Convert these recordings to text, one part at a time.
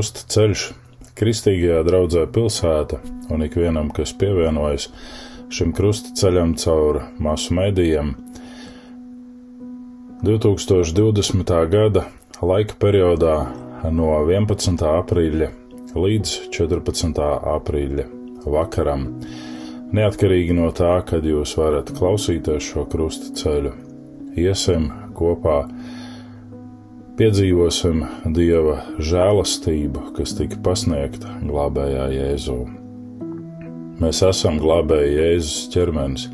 krusta ceļš, kristīgajā draudzē pilsēta un ikvienam, kas pievienojas šim krusta ceļam caur masu medijiem. 2020. gada laika periodā no 11. aprīļa līdz 14. aprīļa vakaram. Neatkarīgi no tā, kad jūs varat klausīties šo krusta ceļu, iesim kopā, piedzīvosim Dieva žēlastību, kas tika pasniegta glābējā Jēzū. Mēs esam glābēji Jēzus ķermenis,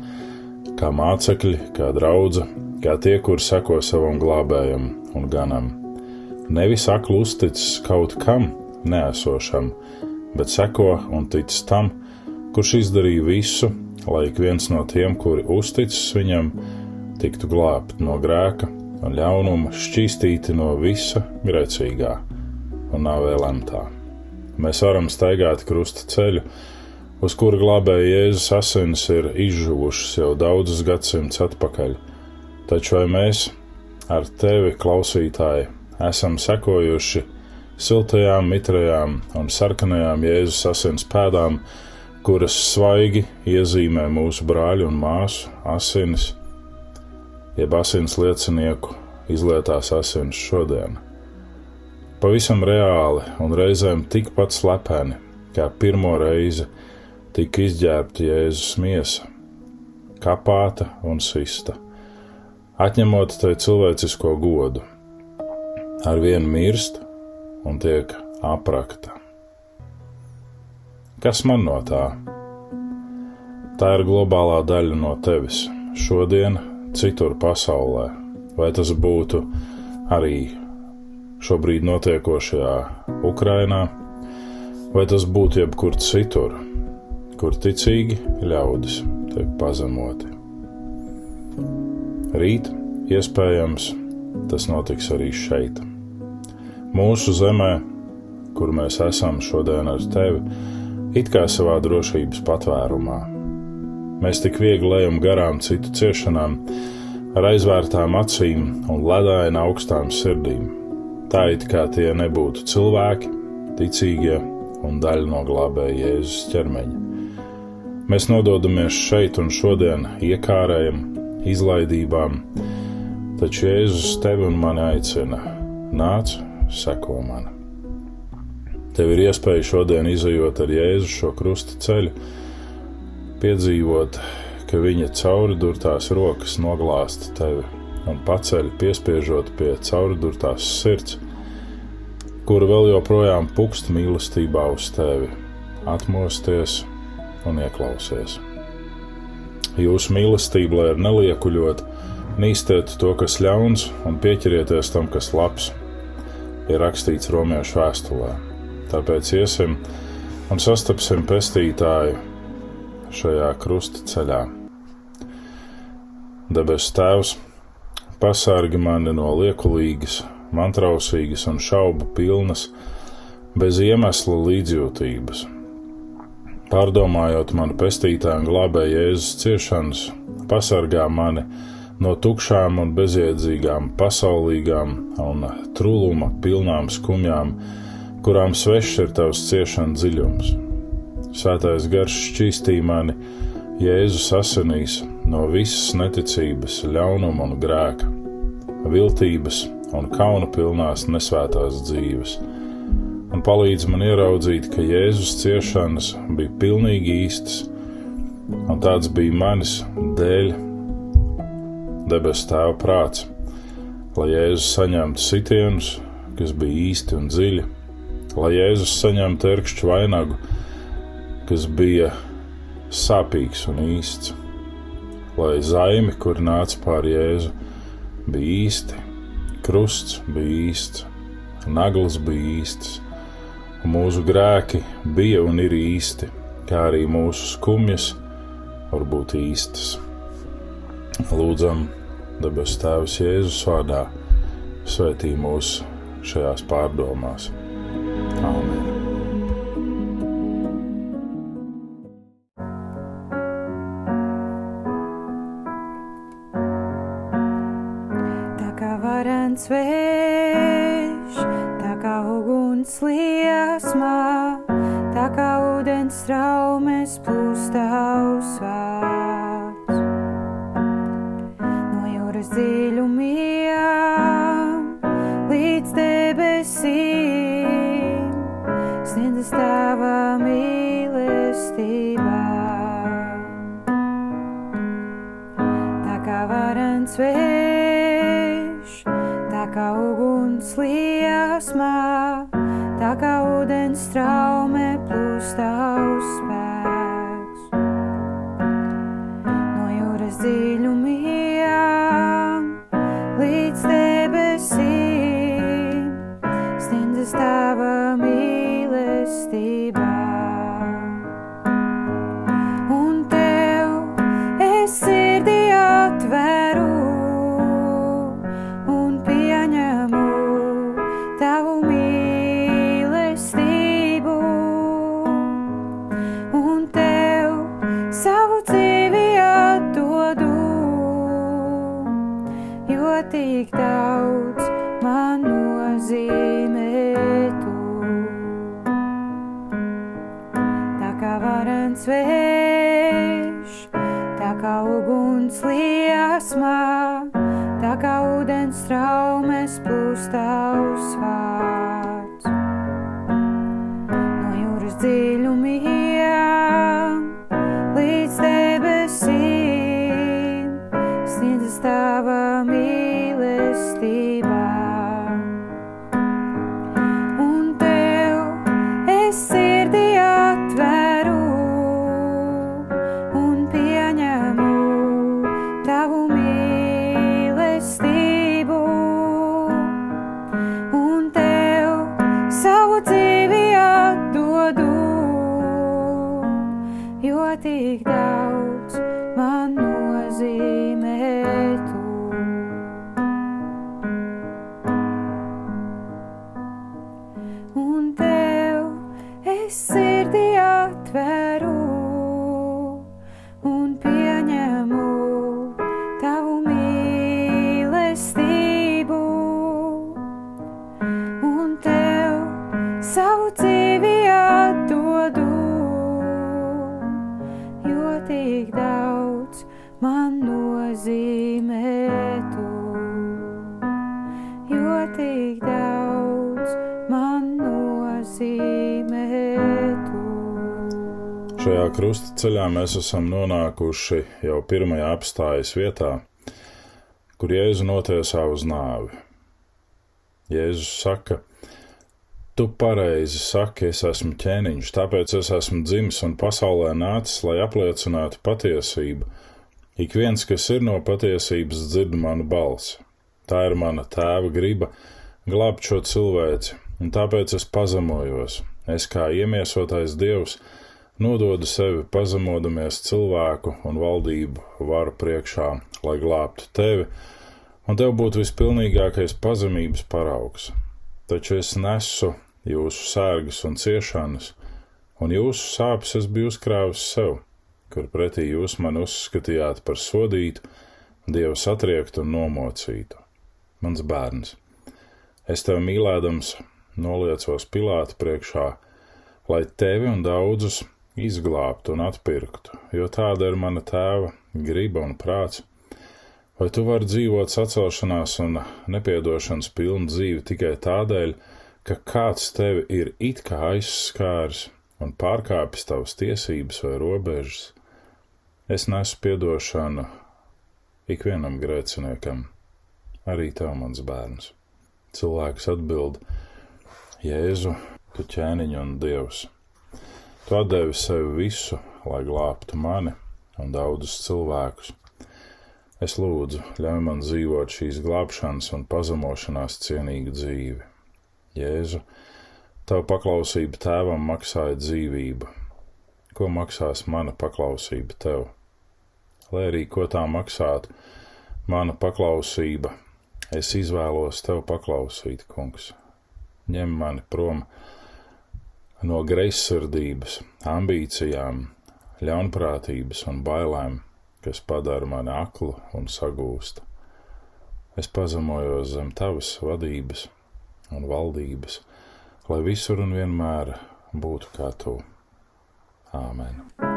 kā mācekļi, kā draugi, kā tie, kur seko savam glābējam un ganam. Nevis aklu uzticis kaut kam, neesošam, bet seko un tic tam, kurš izdarīja visu, lai ik viens no tiem, kuri uzticis viņam, tiktu glābti no grēka un ļaunuma, šķīstīti no visa grēcīgā un nav vēl lemtā. Mēs varam staigāt krusta ceļu, uz kura glābēja Jēzus asins ir izžuvušas jau daudzus gadsimtus atpakaļ, taču vai mēs ar tevi, klausītāji, esam sekojuši siltajām, mitrajām un sarkanajām Jēzus asins pēdām, kuras svaigi iezīmē mūsu brāļu un māsu asinis, jeb asins liecinieku izlietās asins šodien. Pavisam reāli un reizēm tikpat slepeni, kā pirmo reizi tika izģērbta Jēzus miesa, kapāta un sista, atņemot tai cilvēcisko godu. Ar vienu mirst un tiek aprakta. Kas man no tā? Tā ir globālā daļa no tevis, šodien, citur pasaulē, vai tas būtu arī šobrīd notiekošajā Ukrainā, vai tas būtu jebkur citur, kur ticīgi ļaudis tiek pazemoti. Rīt, iespējams, tas notiks arī šeit mūsu zemē, kur mēs esam šodien ar tevi, it kā savā drošības patvērumā. Mēs tik viegli ejam garām citu ciešanām, ar aizvērtām acīm un ledaina augstām sirdīm. Tā it kā tie nebūtu cilvēki, ticīgie un daļa no glābēja Jēzus ķermeņa. Mēs nododamies šeit un šodien iekārējam, izlaidībām, taču Jēzus tevi un mani aicina: nāc seko man. Tev ir iespēja šodien izējot ar Jēzu šo krusta ceļu, piedzīvot, ka viņa cauridurtās rokas noglāsta tevi un paceļ, piespiežot pie cauridurtās sirds, kura vēl joprojām pukst mīlestībā uz tevi, atmosties un ieklausies. Jūsu mīlestība, lai ir neliekuļot, nīstiet to, kas ļauns, un pieķerieties tam, kas labs ir rakstīts Romiešu vēstulē. Tāpēc iesim un sastapsim pestītāju šajā krusta ceļā. Debes Tēvs, pasargi mani no liekulīgas, mantrausīgas un šaubu pilnas, bez iemesla līdzjūtības. Pārdomājot manu pestītāju un glābēju Jēzus ciešanas, pasargā mani no tukšām un bezjēdzīgām, pasaulīgām un trūluma pilnām skumjām, kurām svešs ir tavs ciešana dziļums. Svētais garš šķīstīja mani. Jēzus asinīs no visas neticības, ļaunuma un grēka, viltības un kauna pilnās nesvētās dzīves, un palīdz man ieraudzīt, ka Jēzus ciešanas bija pilnīgi īstas, un tāds bija manis dēļ debes tēva prāts, lai Jēzus saņemtu sitienus, kas bija īsti un dziļi, lai Jēzus saņemtu terkšķu vainagu, kas bija sāpīgs un īsts, lai zaimi, kur nāca pār Jēzu, bija īsti, krusts bija īsts, nagls bija īsts, un mūsu grēki bija un ir īsti, kā arī mūsu skumjas var būt īstas. Lūdzam, debes Tēvs Jēzus vārdā, svētī mūs šajās pārdomās. Āmen! Uguns liesmā, tā kā ūdens traume plūstā uzspēks. Ūdens traumes krustaceļā mēs esam nonākuši jau pirmajā apstājas vietā, kur Jēzu notiesā uz nāvi. Jēzus saka, tu pareizi saki, es esmu ķēniņš, tāpēc es esmu dzimis un pasaulē nācis, lai apliecinātu patiesību. Ik viens, kas ir no patiesības, dzird manu balsi. Tā ir mana tēva griba glābt šo cilvēci, un tāpēc es pazemojos. Es kā iemiesotais dievs nododu sevi pazemodamies cilvēku un valdību varu priekšā, lai glābtu tevi, un tev būtu vispilnīgākais pazemības paraugs. Taču es nesu jūsu sērgas un ciešanas, un jūsu sāpes es biju uzkrāvis sev, kur pretī jūs man uzskatījāt par sodītu, dievu satriektu un nomocītu. Mans bērns, es tevi mīlēdams noliecos Pilāta priekšā, lai tevi un daudzus izglābtu un atpirktu, jo tāda ir mana tēva griba un prāts. Vai tu vari dzīvot sacelšanās un nepiedošanas pilnu dzīvi tikai tādēļ, ka kāds tevi ir it kā aizskārs un pārkāpis tavas tiesības vai robežas? Es nesu piedošanu ikvienam grēciniekam, arī tev, mans bērns. Cilvēks atbild: Jēzu, tu ķēniņš un dievs. Tu atdevi sevi visu, lai glābtu mani un daudzus cilvēkus. Es lūdzu, ļauj man dzīvot šīs glābšanas un pazemošanās cienīgu dzīvi. Jēzu, tavu paklausību tēvam maksāja dzīvību. Ko maksās mana paklausība tev? Lai arī ko tā maksātu, mana paklausība, es izvēlos tev paklausīt, kungs. Ņem mani prom no no greizsirdības, ambīcijām, ļaunprātības un bailēm, kas padara mani aklu un sagūstu. Es pazemojos zem tavas vadības un valdības, lai visur un vienmēr būtu kā tu. Āmen!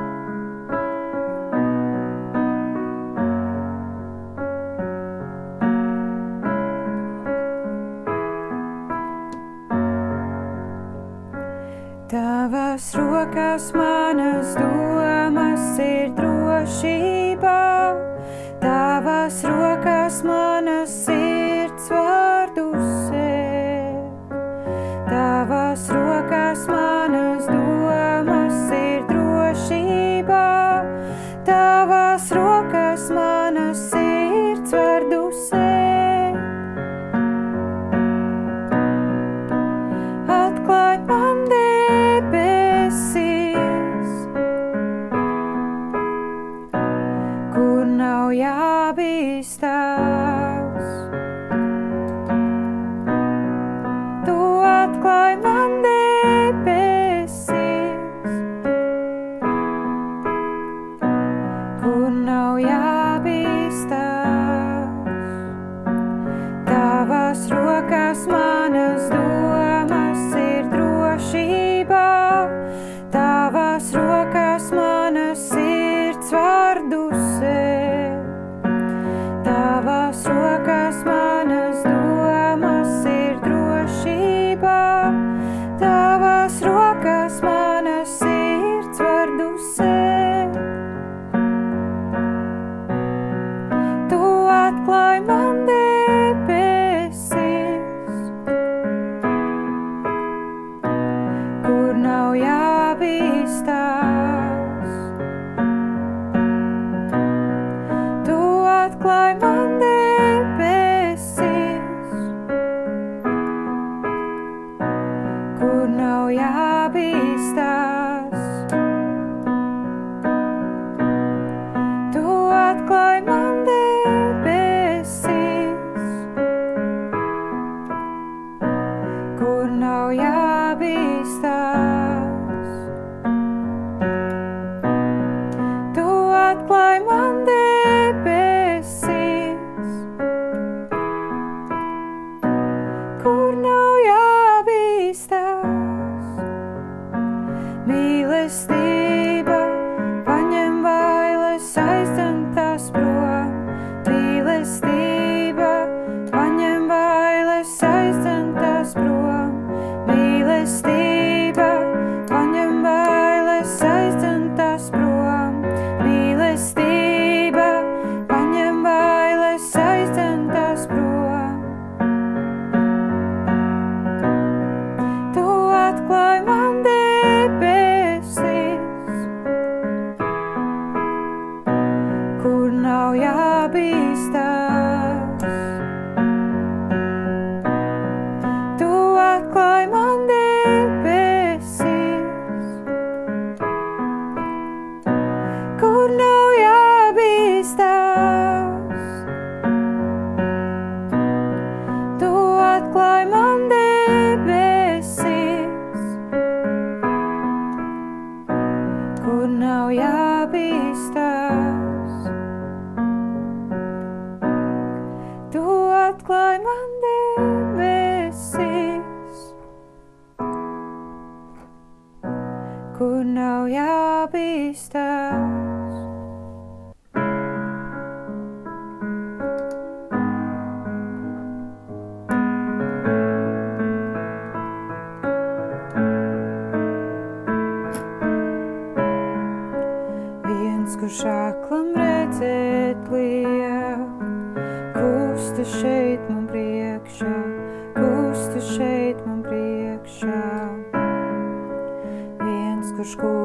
Tavās rokās manas domas ir drošības. kurš aklam redzēt liek. Kusta šeit man priekšā, kusta šeit man priekšā. Viens, kurš kūst.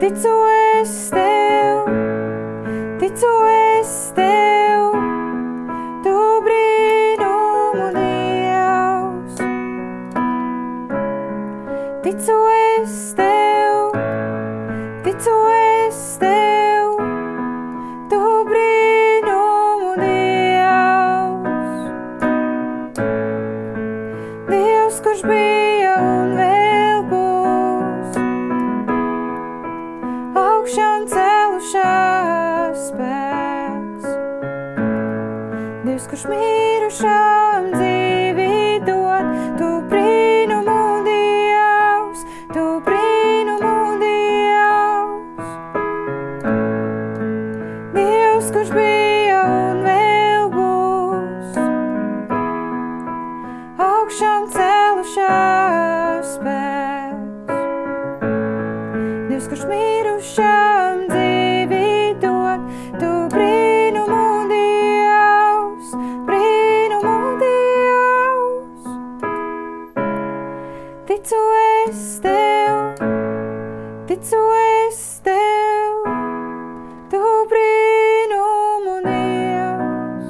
Ticu es tev, ticu es tev, tu brīnumu Dievs. Ticu es tev, es tev, ticu es tev, tu brīnumu Dievs.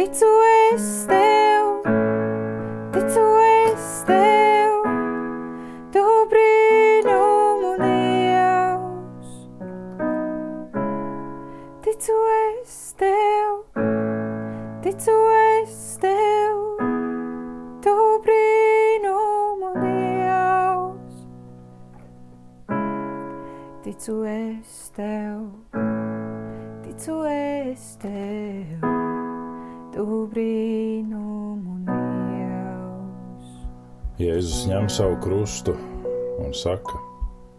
Ticu es tev, ņem savu krustu un saka: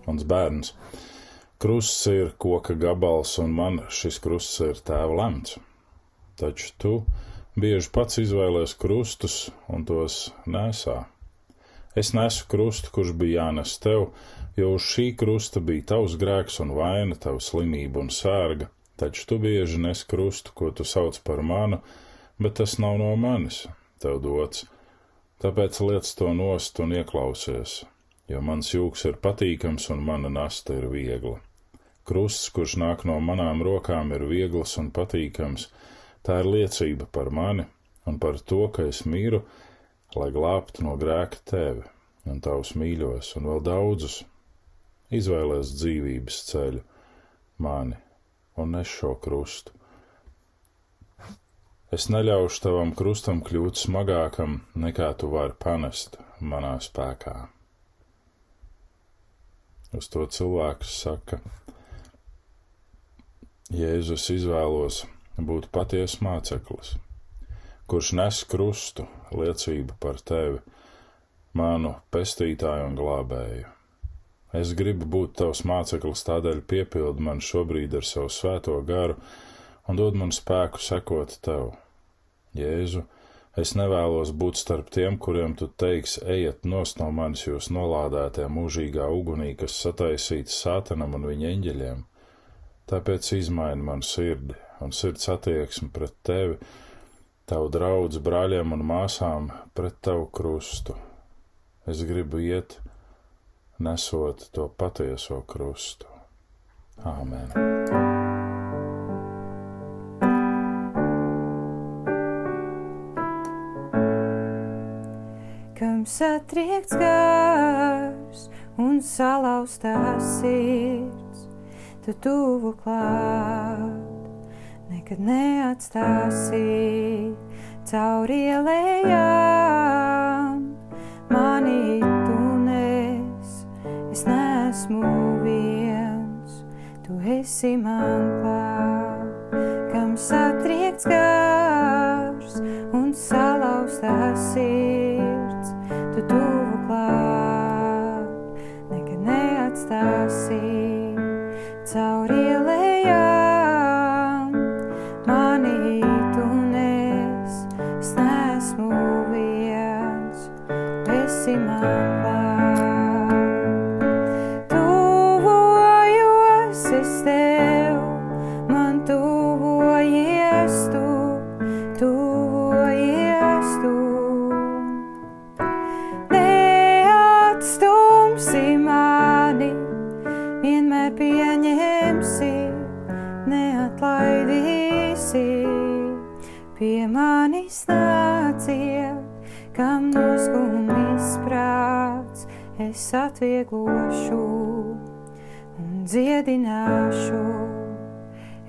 Mans bērns, krusts ir koka gabals, un man šis krusts ir tēva lemts. Taču tu bieži pats izvēlējies krustus un tos nesā. Es nesu krustu, kurš bija jānes tev, jo uz šī krusta bija tavs grēks un vaina, tava slimība un sērga, taču tu bieži nes krustu, ko tu sauc par manu, bet tas nav no manis, tev dots. Tāpēc liec to nost un ieklausies, jo mans jūks ir patīkams un mana nasta ir viegla. Krusts, kurš nāk no manām rokām, ir viegls un patīkams. Tā ir liecība par mani un par to, ka es mīru, lai glābtu no grēka tevi un tavus mīļos un vēl daudzus. Izvēlēs dzīvības ceļu, mani un nes šo krustu. Es neļaušu tavam krustam kļūt smagākam, nekā tu vari panest manā spēkā. Uz to cilvēks saka, Jēzus izvēlos būt patiesa māceklis, kurš nes krustu liecību par tevi, manu pestītāju un glābēju. Es gribu būt tavs māceklis, tādēļ piepildi man šobrīd ar savu svēto garu un dod man spēku sekot tev. Jēzu, es nevēlos būt starp tiem, kuriem tu teiksi, ejiet nost no manis jūs nolādētie mūžīgā ugunī, kas sataisīta sātanam un viņa eņģeļiem. Tāpēc izmaini man sirdi un sirds attieksmi pret tevi, tavu draugu brāļiem un māsām, pret tavu krustu. Es gribu iet, nesot to patieso krustu. Āmen! Satriekts gars un salauztās sirds, tu tuvu klāt, nekad neatstāsi. Cauri ielējām. Mani tu nes, es neesmu viens, tu esi man klāt, kam satriekts gars un salauztās sirds, neatstāsi cauri ielējām.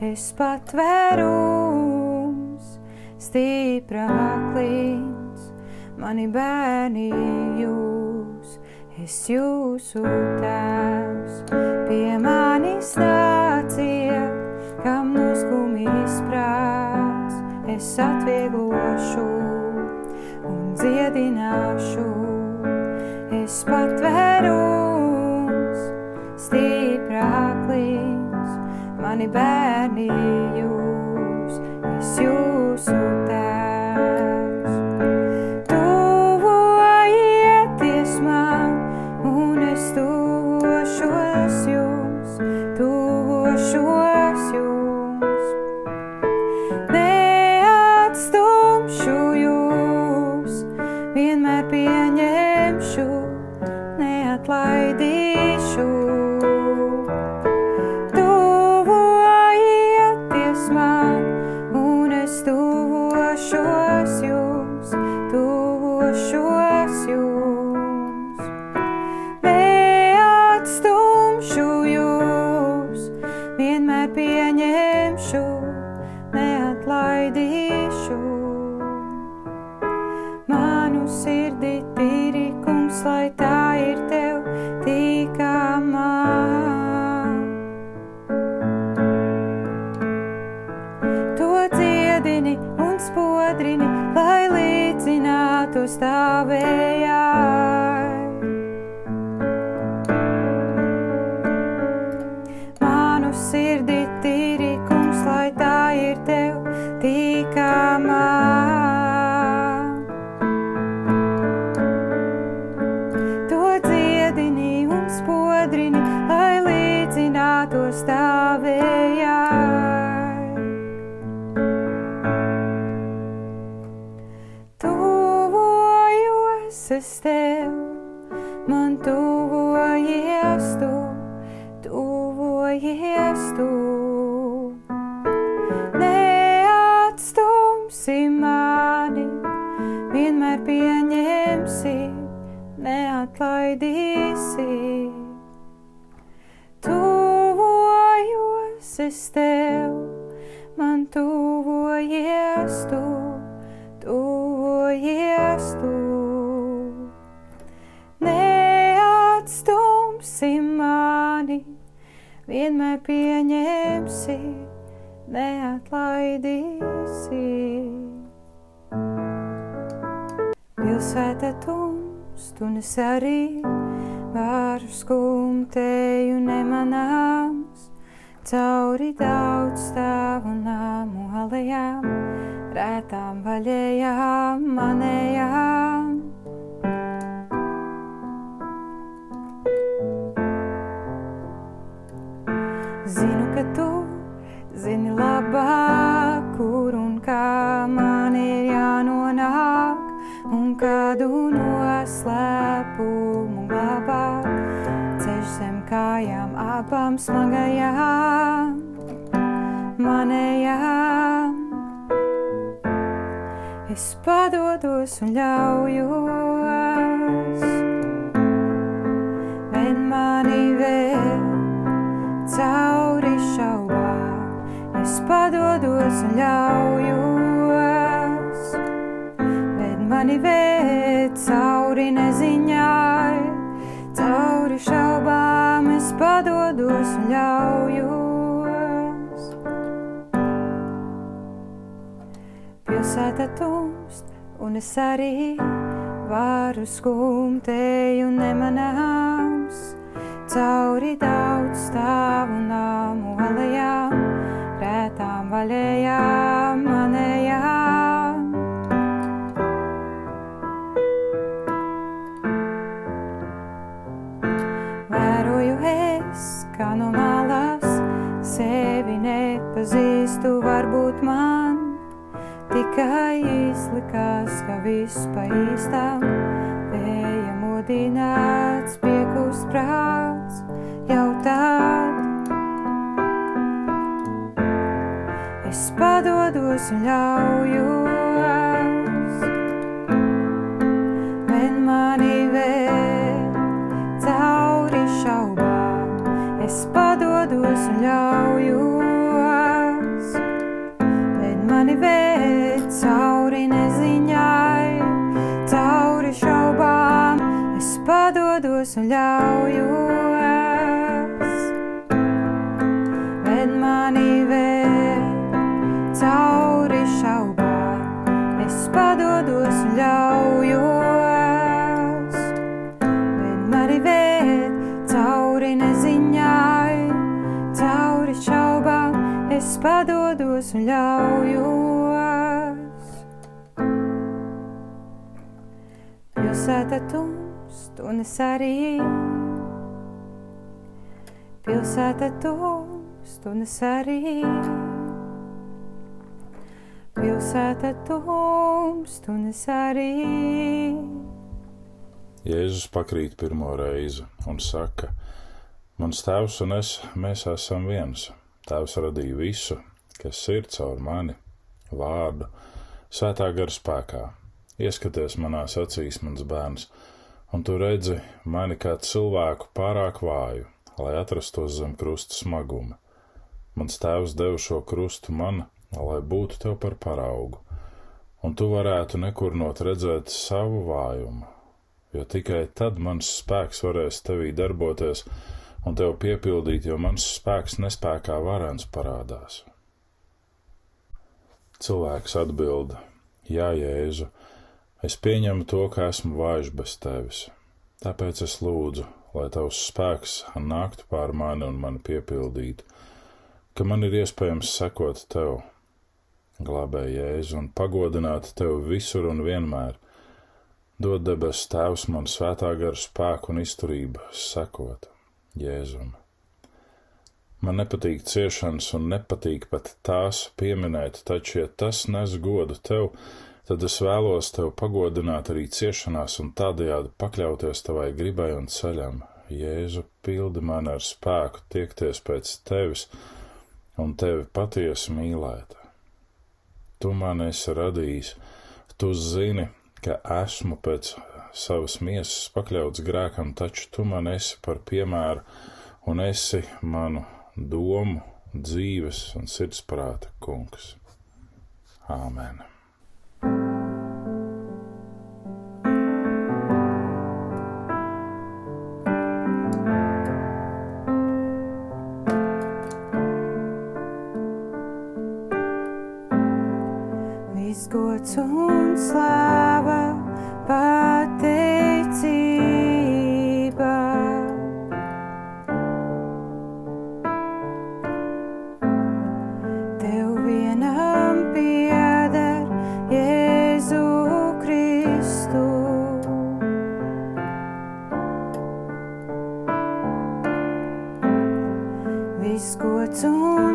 Es patvērums, stiprāklīns, mani bērni jūs, es jūsu tēvs, pie manis nāciet, kam noskumis prāts, es atvieglošu un dziedināšu. Es patvērums, stiprāklīns, mani bērni jūs, es jūsu Zinu, ka tu zini labāk, kur un kā man ir jānonāk, un kādu noslēpumu glabāt. Ceļš zem kājām abām smagajām, manējām. Es padodos un ļaujos, cauri šaubām. Es padodos un ļaujos, bet mani vēd cauri neziņai, cauri šaubām. Es padodos un ļaujos. Pilsēta tumst, un es arī varu skumtēju nemanāms cauri daudz stāvu nāmu alejām, rētām vaļējām, manējām. Vēroju es, kā no malas, sevi nepazīstu, varbūt man tikai izlikās, ka viss pa īstām vēja modināts, piekūst prāts jau tad. es padodos un ļaujos. Ved mani vēl cauri šaubām, es padodos un ļaujos. Ved mani vēl cauri neziņai, cauri šaubām, es padodos un ļaujos. Padodos un ļaujos. Ved mani vēl cauri neziņai, cauri šaubām, es padodos un ļaujos. Pilsēta tumst un es arī. Pilsēta tumst un es arī. Pilsēta tumst un es arī. Jēzus pakrīt pirmo reizi un saka: Mans tēvs un es, mēs esam viens. Tēvs radīja visu, kas ir caur mani, vārdu, svētā gara spēkā. Ieskaties manās acīs, mans bērns, un tu redzi mani kā cilvēku pārāk vāju, lai atrastos zem krusta smaguma. Mans tēvs deva šo krustu man, lai būtu tev par paraugu, un tu varētu nekurnot redzēt savu vājumu, jo tikai tad mans spēks varēs tevī darboties un tev piepildīt, jo mans spēks nespēkā varens parādās. Cilvēks atbild: Jā, Jēzu, es pieņemu to, ka esmu vājš bez tevis. Tāpēc es lūdzu, lai tavs spēks nāktu pār mani un mani piepildītu, ka man ir iespējams sekot tev, glābēji Jēzu, un pagodināt tevi visur un vienmēr. Dod debes Tēvs man svētā gara spēku un izturību sekot Jēzum. Man nepatīk ciešanas un nepatīk pat tās pieminēt, taču, ja tas nes godu tev, tad es vēlos tev pagodināt arī ciešanās un tādējādi pakļauties tavai gribai un ceļam. Jēzu, pildi mani ar spēku tiekties pēc tevis un tevi patiesi mīlēt. Tu man esi radījis, tu zini, ka esmu pēc savas miesas pakļauts grēkam, taču tu man esi par piemēru un esi manu domu, dzīves un sirdsprāta kungs. Āmen! Viss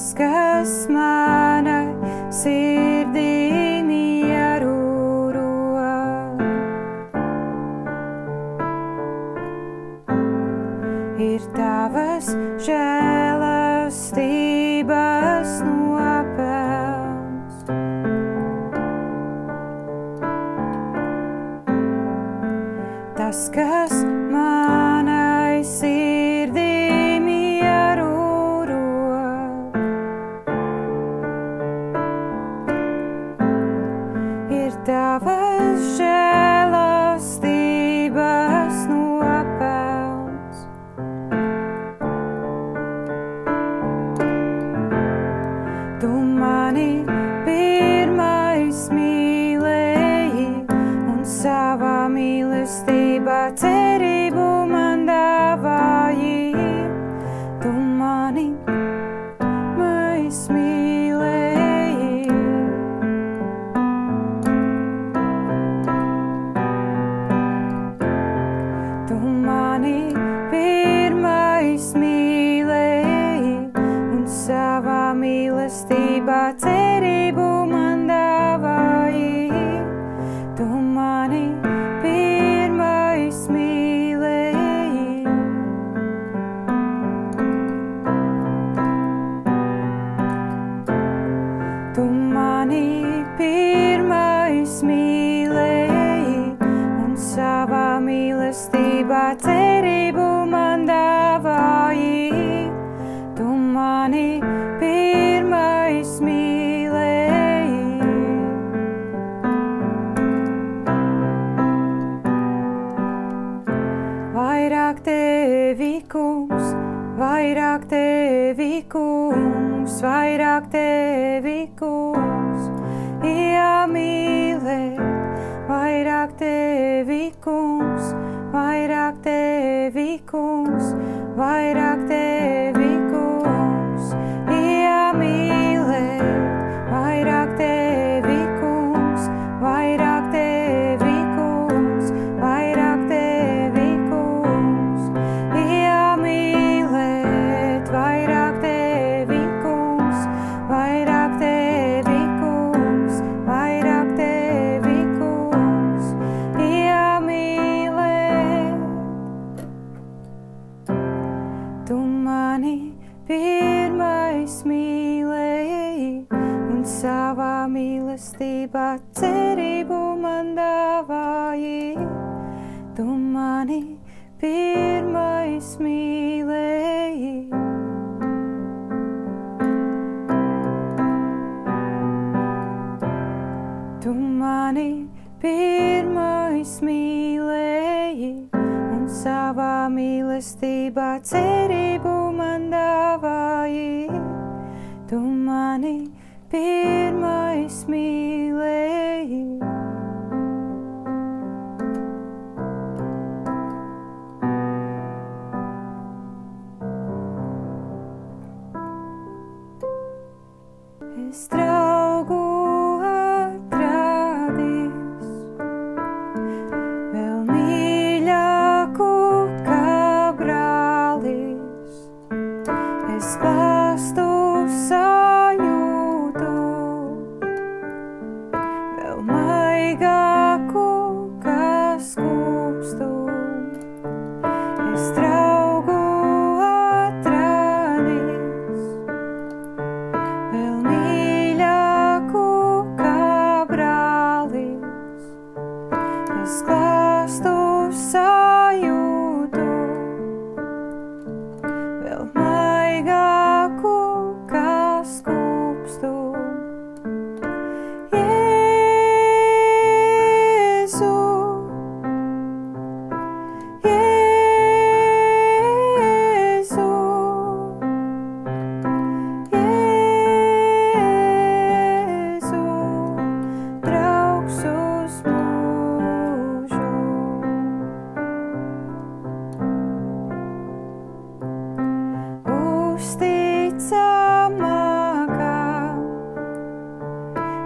Tas, kas manai sirdī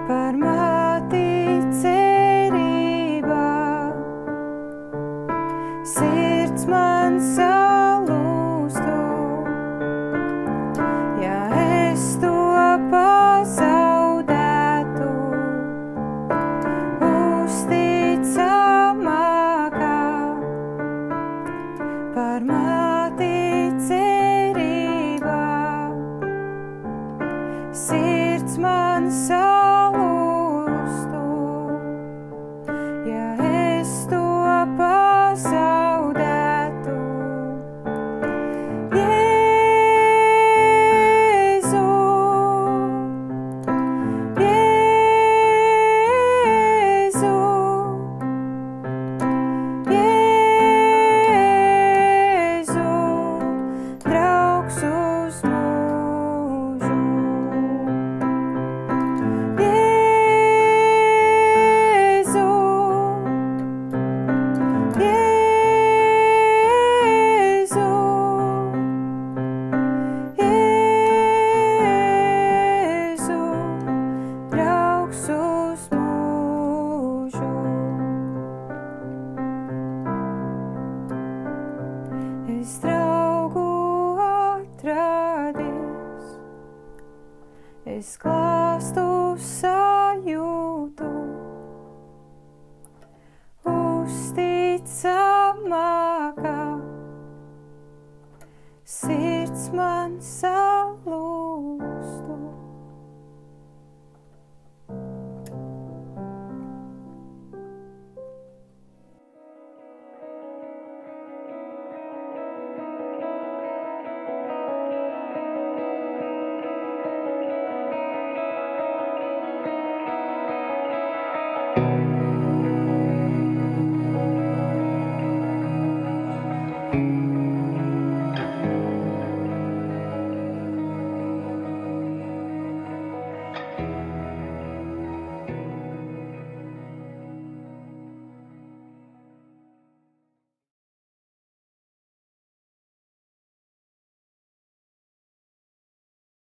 but my